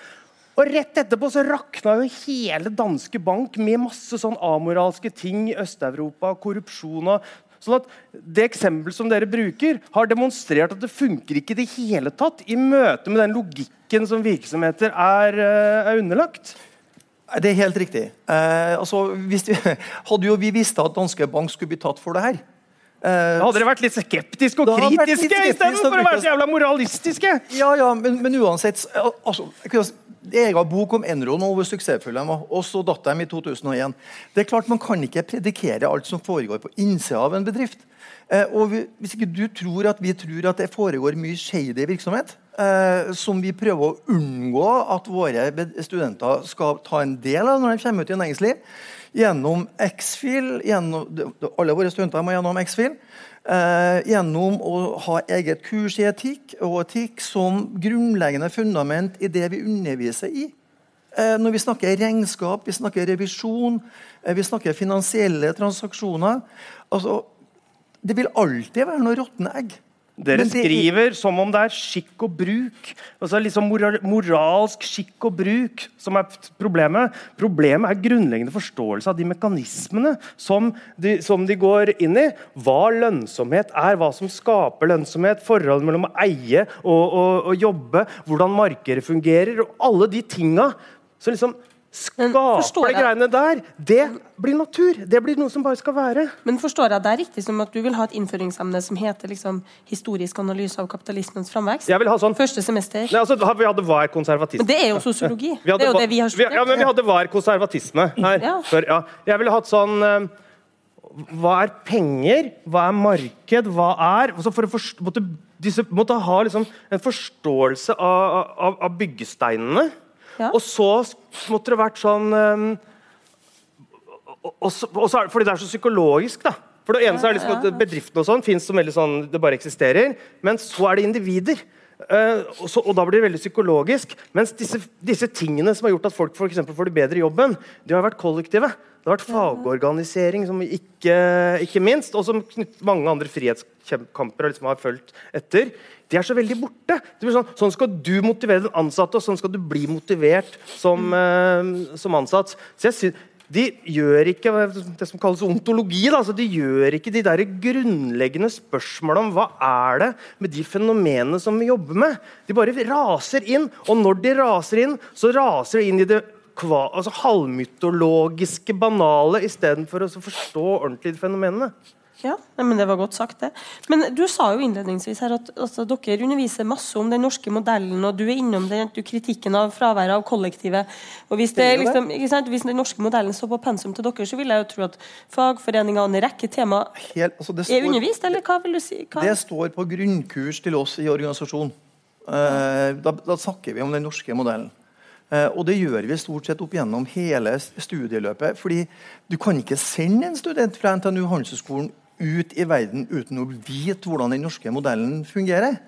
Og Rett etterpå så rakna jo hele Danske Bank med masse sånn amoralske ting i Øst-Europa. korrupsjon og Sånn at Det eksempelet som dere bruker, har demonstrert at det funker ikke i det hele tatt i møte med den logikken som virksomheter er, eh, er underlagt. Det er helt riktig. Eh, altså, hvis vi, <laughs> hadde jo vi visst at Danske Bank skulle bli tatt for det her Da hadde dere vært litt skeptiske og kritiske istedenfor å være så jævla moralistiske. Ja, ja, men, men uansett altså, jeg ga bok om Enron og hvor suksessfulle de var, og så datt de i 2001. Det er klart Man kan ikke predikere alt som foregår på innsida av en bedrift. Eh, og vi, Hvis ikke du tror at vi tror at det foregår mye shady virksomhet, eh, som vi prøver å unngå at våre studenter skal ta en del av når de kommer ut i næringsliv, gjennom X-Fil Alle våre studenter må gjennom X-Fil. Eh, gjennom å ha eget kurs i etikk og etikk som grunnleggende fundament i det vi underviser i. Eh, når vi snakker regnskap, vi snakker revisjon, eh, vi snakker finansielle transaksjoner altså, Det vil alltid være noe råtne egg. Dere skriver som om det er skikk og bruk. Altså liksom moral, moralsk skikk og bruk som er problemet. Problemet er grunnleggende forståelse av de mekanismene som de, som de går inn i. Hva lønnsomhet er, hva som skaper lønnsomhet, forholdet mellom å eie og, og, og jobbe, hvordan markedet fungerer, og alle de tinga som liksom Skaper de greiene der. Det blir natur. Det blir noe som bare skal være. Men forstår jeg deg riktig som at du vil ha et innføringsemne som heter liksom, 'Historisk analyse av kapitalismens framvekst'? Jeg vil ha sånn Første semester. Nei, altså, Vi hadde hva er konservatisme? Men det er jo sosiologi. Det er jo det vi har studert. Ja, men vi hadde hva er konservatisme her. Ja. Før, ja. Jeg ville hatt sånn eh, Hva er penger? Hva er marked? Hva er altså For å forst- måtte, disse måtte ha liksom en forståelse av, av, av byggesteinene. Ja. Og så måtte det vært sånn um, og, så, og så er det, Fordi det er så psykologisk, da. For det ene så er liksom at Bedriftene og sånn fins som veldig sånn, det bare eksisterer. Men så er det individer. Uh, og, så, og da blir det veldig psykologisk. Mens disse, disse tingene som har gjort at folk for eksempel får det bedre i jobben, de har vært kollektive. Det har vært fagorganisering, som ikke, ikke minst, og som mange andre frihetskamper liksom har fulgt etter. De er så veldig borte. Sånn, sånn skal du motivere den ansatte, og sånn skal du bli motivert som, uh, som ansatt. Så jeg synes, De gjør ikke det som kalles ontologi. Da. De gjør ikke de der grunnleggende spørsmålene om hva er det med de fenomenene som vi jobber med. De bare raser inn, og når de raser inn, så raser de inn i det kva, altså halvmytologiske, banale, istedenfor å forstå ordentlig de fenomenene. Ja, men Det var godt sagt, det. Men du sa jo innledningsvis her at altså, dere underviser masse om den norske modellen, og du er innom den, du, kritikken av fraværet av kollektivet. Og hvis, det, liksom, ikke sant? hvis den norske modellen står på pensum til dere, så vil jeg jo tro at fagforeninga og en rekke tema Helt, altså det er undervist, eller hva vil du si? Hva? Det står på grunnkurs til oss i organisasjonen. Uh, da, da snakker vi om den norske modellen. Eh, og det gjør vi stort sett opp gjennom hele studieløpet. fordi du kan ikke sende en student fra NTNU Handelshøyskolen ut i verden uten å vite hvordan den norske modellen fungerer.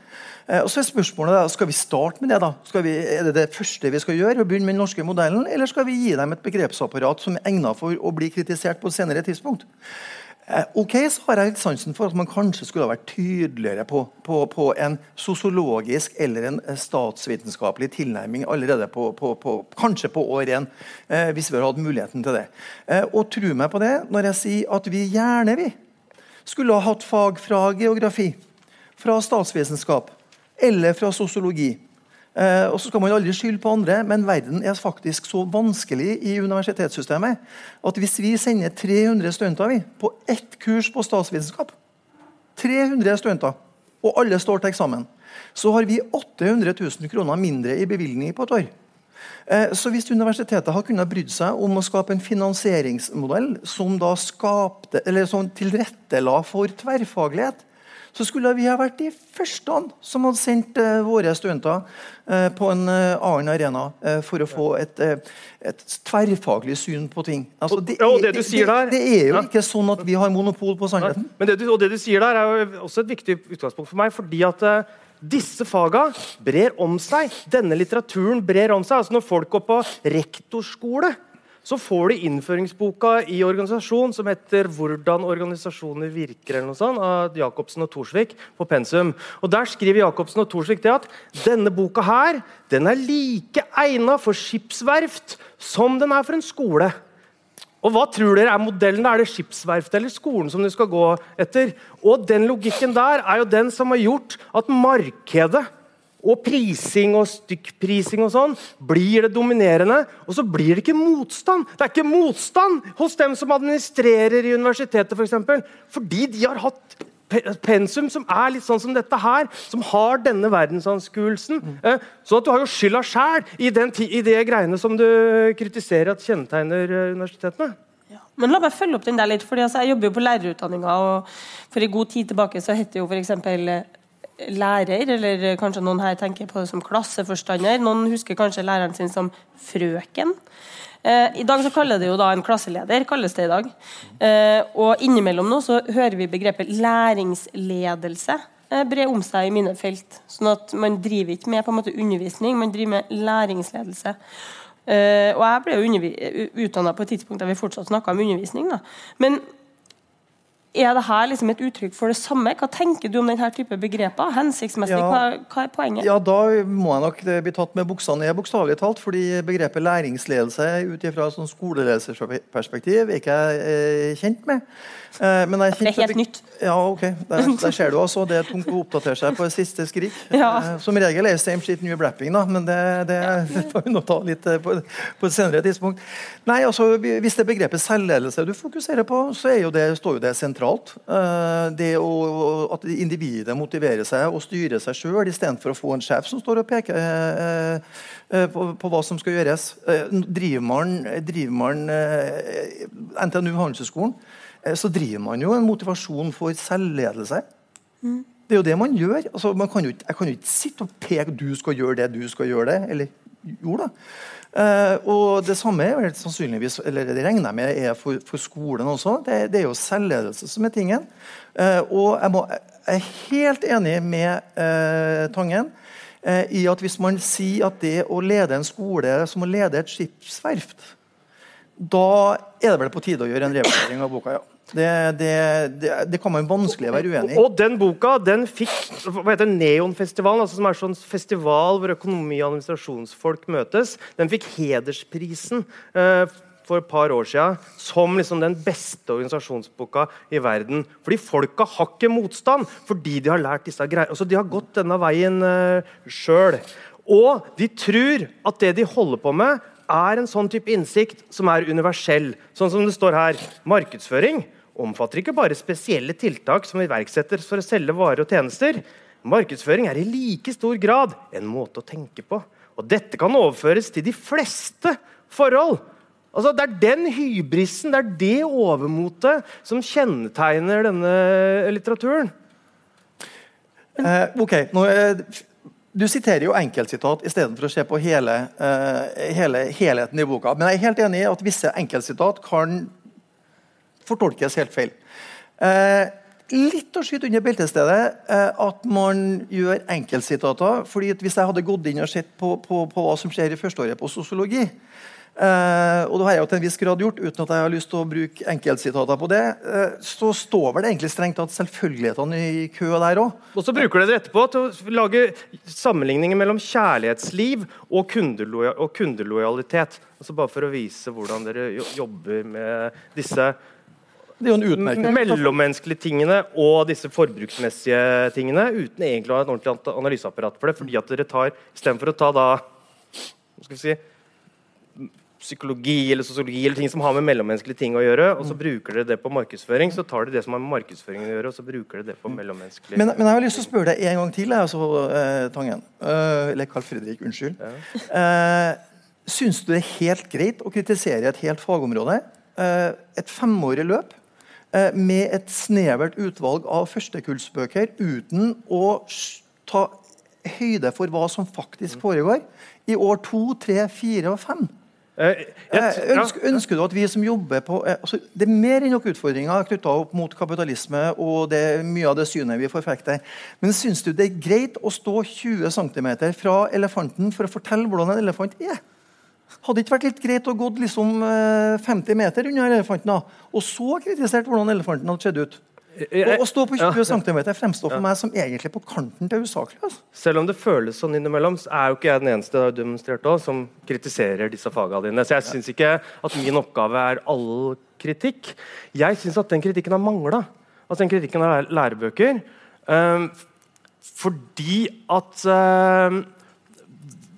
Eh, og så er spørsmålet da, Skal vi starte med det? da? Vi, er det det første vi skal gjøre? å begynne med den norske modellen, Eller skal vi gi dem et begrepsapparat som er egnet for å bli kritisert på et senere tidspunkt? Eh, ok, så har jeg litt sansen for at man kanskje skulle ha vært tydeligere på, på, på en sosiologisk eller en eh, statsvitenskapelig tilnærming allerede på, på, kanskje på år én, eh, hvis vi har hatt muligheten til det. Eh, og tro meg på det når jeg sier at vi gjerne vi skulle ha hatt fag fra geografi, fra statsvitenskap eller fra sosiologi. Eh, og så skal man aldri skylde på andre, men verden er faktisk så vanskelig i universitetssystemet at hvis vi sender 300 studenter vi, på ett kurs på statsvitenskap 300 studenter, og alle står til eksamen, så har vi 800 000 kroner mindre i bevilgning på et år. Eh, så Hvis universitetet har kunnet brydd seg om å skape en finansieringsmodell som skapte, som tilrettela for tverrfaglighet, så skulle vi ha vært de første som hadde sendt uh, våre studenter uh, på en uh, annen arena for å få et, et, tverrfaglig syn på ting. Altså, det, og, det, det, der, det, er jo ikke sånn at vi har monopol på sannheten. Men det du, og det du sier der, er jo også et viktig utgangspunkt for meg. fordi at disse faga brer om seg. Denne litteraturen brer om seg. Altså Når folk går på rektorskole, så får de innføringsboka i organisasjon som heter 'Hvordan organisasjoner virker' eller noe sånt, av Jacobsen og Thorsvik på pensum. Og Der skriver Jacobsen og Thorsvik det at denne boka her, den er like egna for skipsverft som den er for en skole. Og hva tror dere er modellen? Er det skipsverftet eller skolen som du skal gå etter? Og den logikken der er jo den som har gjort at markedet og prising og stykkprising og sånn blir det dominerende. Og så blir det ikke motstand. Det er ikke motstand hos dem som administrerer i universitetet, f.eks. For eksempel, fordi de har hatt pensum som er litt sånn som dette her, som har denne verdensanskuelsen. Mm. Så at du har jo skylda sjæl i, i de greiene som du kritiserer at kjennetegner eh, universitetene. Ja. Men la meg følge opp den der litt, fordi altså, Jeg jobber jo på lærerutdanninga. og For en god tid tilbake så het det jo f.eks. Eh, lærer, eller kanskje noen her tenker på det som klasseforstander. Noen husker kanskje læreren sin som frøken. Eh, I dag så kaller det jo da en klasseleder. kalles det i dag. Eh, og innimellom nå så hører vi begrepet læringsledelse eh, bre om seg i mine felt. Sånn at man driver ikke med på en måte undervisning, man driver med læringsledelse. Uh, og jeg ble jo utdanna på et tidspunkt der vi fortsatt snakka om undervisning. Da. Men er dette liksom et uttrykk for det samme? Hva tenker du om denne type begreper? Hensiktsmessig, ja, hva, hva, er poenget? Ja, Da må jeg nok bli tatt med buksa ned, bokstavelig talt. fordi begrepet læringsledelse ut ifra et skoleleserperspektiv er ikke jeg eh, kjent med. Eh, men jeg det er helt nytt. Ja, ok. Der, <laughs> der ser du altså. Det er tungt å oppdatere seg på siste skrik. Ja. Eh, som regel er det same shit new wrapping, da, men det, det, det <laughs> får vi nå ta litt eh, på, på, et senere tidspunkt. Nei, altså, Hvis det er begrepet selvledelse du fokuserer på, så jo det, står jo det sentralt. Det å, At individet motiverer seg og styrer seg sjøl istedenfor å få en sjef som står og peker på, på, hva som skal gjøres. Driver man, driver man NTNU Handelshøyskolen Eh, så driver man jo en motivasjon for selvledelse. Mm. Det er jo det man gjør. Altså, man kan jo, jeg kan jo ikke sitte og peke du skal gjøre det, du skal gjøre det. Eller jo da. Uh, og det samme er sannsynligvis, eller det regner jeg med er for, for skolen også. Det, det, er jo selvledelse som er tingen. Uh, og jeg, må, jeg, er helt enig med uh, Tangen i at hvis man sier at det å lede en skole som å lede et skipsverft, da er det vel på tide å gjøre en revurdering av boka. ja. Det, det, det, det, kan man vanskelig være uenig i. Og den boka den fikk hva heter Neonfestivalen, altså som er sånn festival hvor økonomi- og administrasjonsfolk møtes. Den fikk hedersprisen uh, for et par år siden som liksom den beste organisasjonsboka i verden. Fordi folka har ikke motstand, fordi de har lært disse greiene. Altså, de har gått denne veien uh, sjøl. Og de tror at det de holder på med, er en sånn type innsikt som er universell. Sånn som det står her. Markedsføring omfatter ikke bare spesielle tiltak som iverksettes for å selge varer og tjenester. Markedsføring er i like stor grad en måte å tenke på. Og dette kan overføres til de fleste forhold. Altså, det er den hybrisen, det er det overmotet, som kjennetegner denne litteraturen. Eh, ok, nå, eh, Du siterer jo enkeltsitat istedenfor å se på hele, eh, hele, helheten i boka. Men jeg er helt enig i at visse enkeltsitat kan fortolkes helt feil. Eh, litt å skyte under beltestedet eh, at man gjør enkeltsitater. fordi Hvis jeg hadde gått inn og sett på, på, på hva som skjer i førsteåret på sosiologi, eh, og det har jeg jo til en viss grad gjort uten at jeg har lyst til å bruke enkeltsitater på det, eh, så står vel det egentlig strengt tatt selvfølgelighetene i kø der òg. Og så bruker dere etterpå til å lage sammenligninger mellom kjærlighetsliv og, kundeloja og kundelojalitet. Altså bare for å vise hvordan dere jobber med disse det er jo en mellommenneskelige tingene og disse forbruksmessige tingene uten egentlig å ha et ordentlig analyseapparat for det. fordi at dere tar, Istedenfor å ta da skal vi si, psykologi eller sosiologi eller ting som har med mellommenneskelige ting å gjøre, og så mm. bruker dere det på markedsføring, så tar dere det som har med markedsføring å gjøre, og så bruker dere det på mellommenneskelige Men, men jeg har lyst til å spørre deg en gang til, altså, eh, Tangen. Eh, eller Carl Fredrik, unnskyld. Ja. Eh, Syns du det er helt greit å kritisere et helt fagområde? Eh, et femårig løp med et snevert utvalg av førstekullsbøker uten å ta høyde for hva som faktisk foregår i år to, tre, fire og fem? Eh, Eh, ønsker, ønsker du at vi som jobber på eh, altså, Det er mer enn nok utfordringer knytta opp mot kapitalisme og det, mye av det synet vi forfekter. Men syns du det er greit å stå 20 cm fra elefanten for å fortelle hvordan en elefant er? Hadde det ikke vært litt greit å gå liksom eh, 50 meter unna elefanten og så kritisert hvordan elefanten hadde sett ut? Å, å stå på ja. 20 cm fremstår for meg som egentlig på kanten til usaklig. Altså. Selv om det føles sånn innimellom, så er jo ikke jeg den eneste har demonstrert også, som kritiserer disse fagene dine. Så jeg syns ikke at min oppgave er all kritikk. Jeg syns at den kritikken har mangla. Altså den kritikken av lærebøker. Um, fordi at ehm,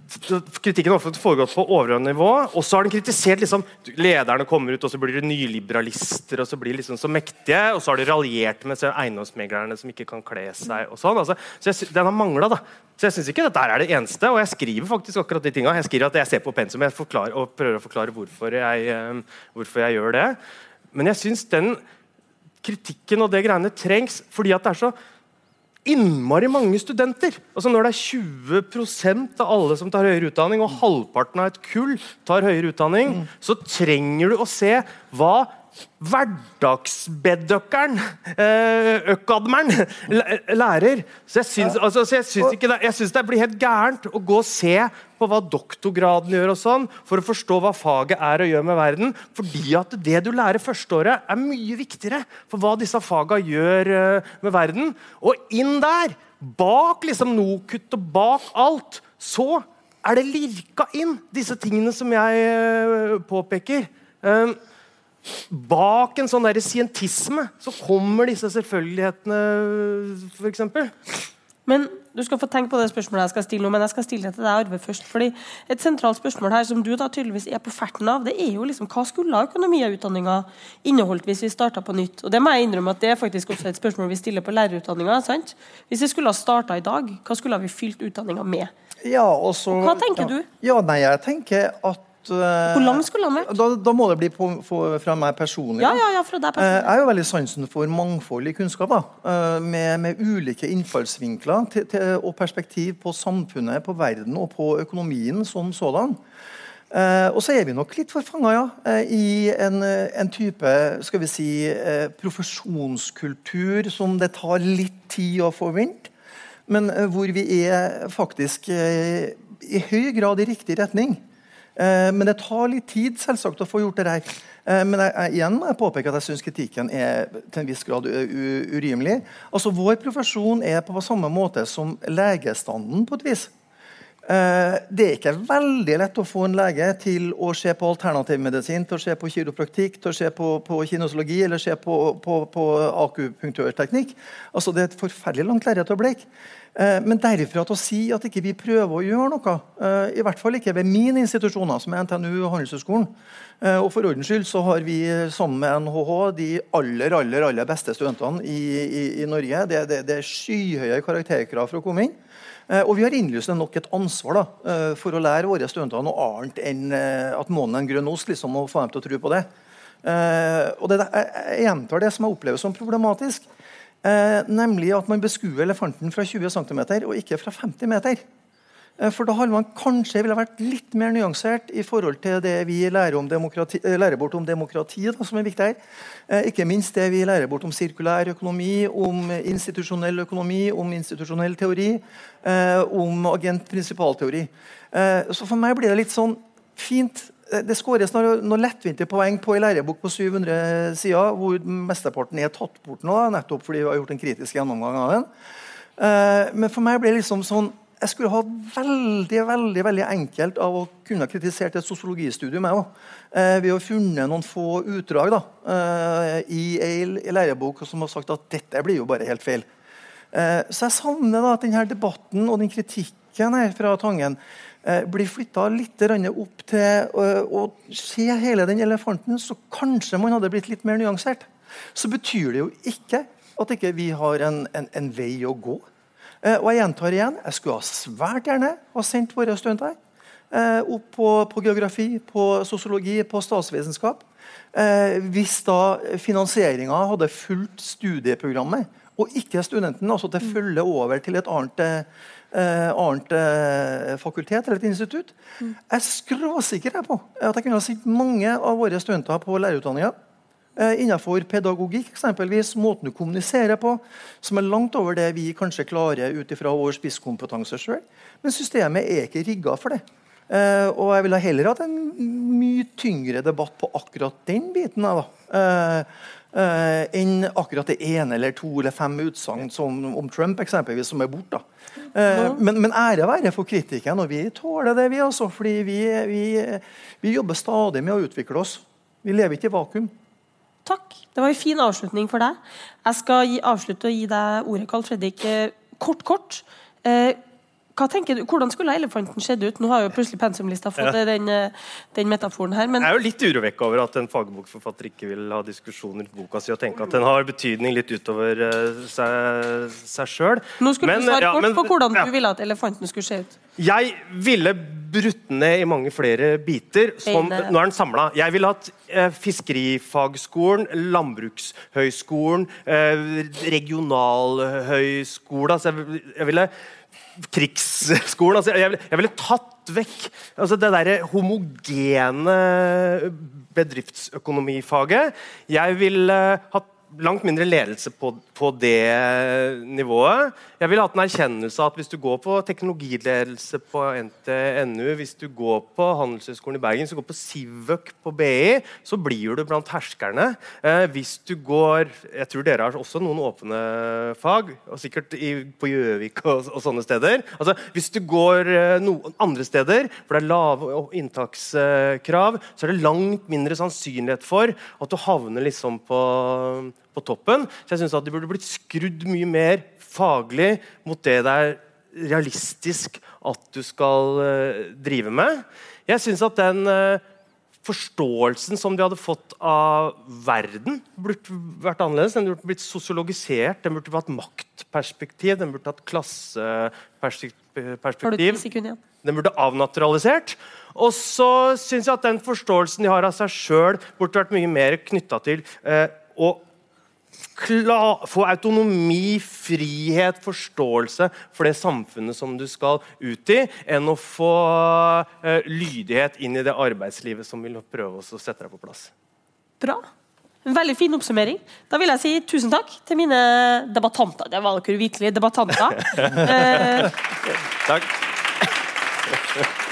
Kritikken har foregått på overordnet nivå. Og så har den kritisert liksom, Lederne kommer ut, og så blir det nyliberalister og så blir de liksom så mektige. Og så har de raljert med eiendomsmeglerne som ikke kan kle seg. og sånn. Altså, så jeg, Den har mangla. Så jeg syns ikke dette er det eneste. Og jeg skriver faktisk akkurat de tinga. Jeg skriver at jeg ser på pensum jeg forklarer, og prøver å forklare hvorfor jeg, eh, hvorfor jeg gjør det. Men jeg syns den kritikken og det greiene trengs fordi at det er så innmari mange studenter. Altså Når det er 20% av alle som tar høyere utdanning, og halvparten av et kull tar høyere utdanning, så trenger du å se hva hverdagsbedøkkeren, eh, økadmeren, lærer. Så jeg syns, altså, så jeg syns, ikke det, jeg syns det blir helt gærent å gå og se på hva doktorgraden gjør, og sånn, for å forstå hva faget er og gjør med verden. Fordi at det du lærer førsteåret, er mye viktigere for hva disse faga gjør eh, med verden. Og inn der, bak liksom NOKUT og bak alt, så er det lirka inn disse tingene som jeg eh, påpeker. Um, bak en sånn der scientisme så kommer disse selvfølgelighetene, f.eks. Men Du skal få tenke på det spørsmålet jeg skal stille nå, men jeg skal stille det til deg, Arve, først. fordi Et sentralt spørsmål her som du da tydeligvis er på ferten av, det er jo liksom hva skulle økonomiutdanninga inneholdt hvis vi starta på nytt? Og Det må jeg innrømme at det er faktisk også et spørsmål vi stiller på lærerutdanninga. sant? Hvis vi skulle ha starta i dag, hva skulle vi fylt utdanninga med? Ja, og så- Hva tenker ja. du? Ja, nei, jeg tenker at Hvor lang skulle han vært? Da, da må det bli på, for, fra meg personlig. Ja, ja, ja, fra deg Eh, personlig. Jeg har jo veldig sansen for mangfold i kunnskap. da, eh, Med, med ulike innfallsvinkler til, til, og perspektiv på samfunnet, på verden og på økonomien som sådan. Eh, og så er vi nok litt forfanga ja, eh, i en, eh, en type skal vi si, eh, profesjonskultur som det tar litt tid å forvente, men eh, hvor vi er faktisk eh, i høy grad i riktig retning. Eh, men det tar litt tid selvsagt å få gjort det der. Eh, men jeg, jeg, igjen må jeg påpeke at jeg syns kritikken er til en viss grad urimelig. Altså Vår profesjon er på samme måte som legestanden på et vis. Eh, det er ikke veldig lett å få en lege til å se på alternativmedisin, til å se på kiropraktikk, til å se på, på kinosologi eller se på, på, på akupunktørteknikk. Altså, det er et forferdelig langt lerret å bleke. Eh, men derifra til å si at ikke vi prøver å gjøre noe, eh, i hvert fall ikke ved min institusjon, som er NTNU og Handelshøyskolen. Eh, og for ordens skyld så har vi sammen med NHH de aller aller, aller beste studentene i, i, i Norge. Det, det, det er skyhøye karakterkrav for å komme inn. Og vi har innlysende nok et ansvar da, for å lære våre studenter noe annet enn at månen er en grønn ost, liksom, og få dem til å tro på det. Og det, jeg gjentar det som jeg opplever som problematisk. Eh, nemlig at man beskuer elefanten fra 20 cm og ikke fra 50 meter. Eh, For da hadde man kanskje ville vært litt mer nyansert i forhold til det vi lærer, om demokrati, eh, lærer bort om demokrati, da, som er viktig her. Eh, Ikke minst det vi lærer bort om sirkulær økonomi, om institusjonell økonomi, om institusjonell teori, eh, om agent-prinsipalteori. Så for meg blir det litt sånn fint Det skåres noen noe lettvinte poeng på en lærebok på 700 sider, hvor mesteparten er tatt bort nå, nettopp fordi vi har gjort en kritisk gjennomgang av den. Eh, men for meg ble det liksom sånn Jeg skulle ha veldig veldig, veldig enkelt av å kunne kritisert et sosiologistudium jeg òg. eh, ved å funnet noen få utdrag da, eh, i ei lærebok som har sagt at dette blir jo bare helt feil. Eh, så jeg savner da at denne debatten og den kritikken her fra Tangen blir flytta litt opp til eh, å se hele den elefanten, så kanskje man hadde blitt litt mer nyansert. Så betyr det jo ikke at ikke vi har en, en, en vei å gå. Eh, og jeg gjentar igjen, jeg skulle ha svært gjerne ha sendt våre studenter eh, opp på, på, geografi, på sosiologi, på statsvitenskap. Eh, hvis da finansieringa hadde fulgt studieprogrammet, og ikke studenten, altså at det følger over til et annet eh, annet eh, fakultet eller et institutt. Mm. Jeg er skråsikker på at jeg kunne ha sett mange av våre studenter på lærerutdanninga eh, innenfor pedagogikk, eksempelvis måten du kommuniserer på, som er langt over det vi kanskje klarer ut ifra vår spisskompetanse sjøl. Men systemet er ikke rigga for det. Uh, og jeg ville heller hatt en mye tyngre debatt på akkurat den biten. Da. Uh, uh, enn akkurat det ene eller to eller fem utsagn om Trump eksempelvis, som er borte. Men, men, ære være for kritikeren, og vi tåler det, vi. altså, fordi vi, vi, vi, jobber stadig med å utvikle oss. Vi lever ikke i vakuum. Takk. Det var en fin avslutning for deg. Jeg skal gi, avslutte å gi deg ordet, Carl Fredrik. Kort, kort. Hva tenker du, Hvordan skulle elefanten sett ut? Nå har jo plutselig pensumlista fått ja. den, eh, den, metaforen her. Men... Jeg er jo litt urovekka over at en fagbokforfatter ikke vil ha diskusjoner i boka si og tenke at den har betydning litt utover uh, seg, seg sjøl. Nå skulle men, du svare ja, kort men, på hvordan ja. du ville at elefanten skulle se ut. Jeg ville brutt ned i mange flere biter. Som, nå er den samla. Jeg ville hatt eh, Fiskerifagskolen, Landbrukshøgskolen, eh, Regionalhøgskolen altså jeg, jeg ville krigsskolen. Altså, jeg, jeg, ville tatt vekk altså, det derre homogene bedriftsøkonomifaget. Jeg ville hatt langt mindre ledelse på, på, det nivået. Jeg ville hatt en erkjennelse av at hvis du går på teknologiledelse på NTNU, hvis du går på Handelshøyskolen i Bergen, hvis du går på Sivøk på BI, så blir du blant herskerne. Eh, hvis du går Jeg tror dere har også noen åpne fag, og sikkert i, på Gjøvik og, og, sånne steder. Altså, hvis du går eh, noen andre steder hvor det er lave inntakskrav, så er det langt mindre sannsynlighet for at du havner liksom på på toppen. Så jeg syns de burde blitt skrudd mye mer faglig mot det det er realistisk at du skal uh, drive med. Jeg syns at den uh, forståelsen som de hadde fått av verden, burde vært annerledes. Den burde blitt sosiologisert, den burde hatt maktperspektiv, den burde hatt klasseperspektiv. Den burde avnaturalisert. Og så syns jeg at den forståelsen de har av seg sjøl, burde vært mye mer knytta til uh, å få autonomi, frihet, forståelse for det samfunnet som du skal ut i, enn å få uh, lydighet inn i det arbeidslivet som vil prøve å sette deg på plass. Bra. En veldig fin oppsummering. Da vil jeg si tusen takk til mine debattanter. Det var dere virkelig debattanter. <laughs> takk. <laughs>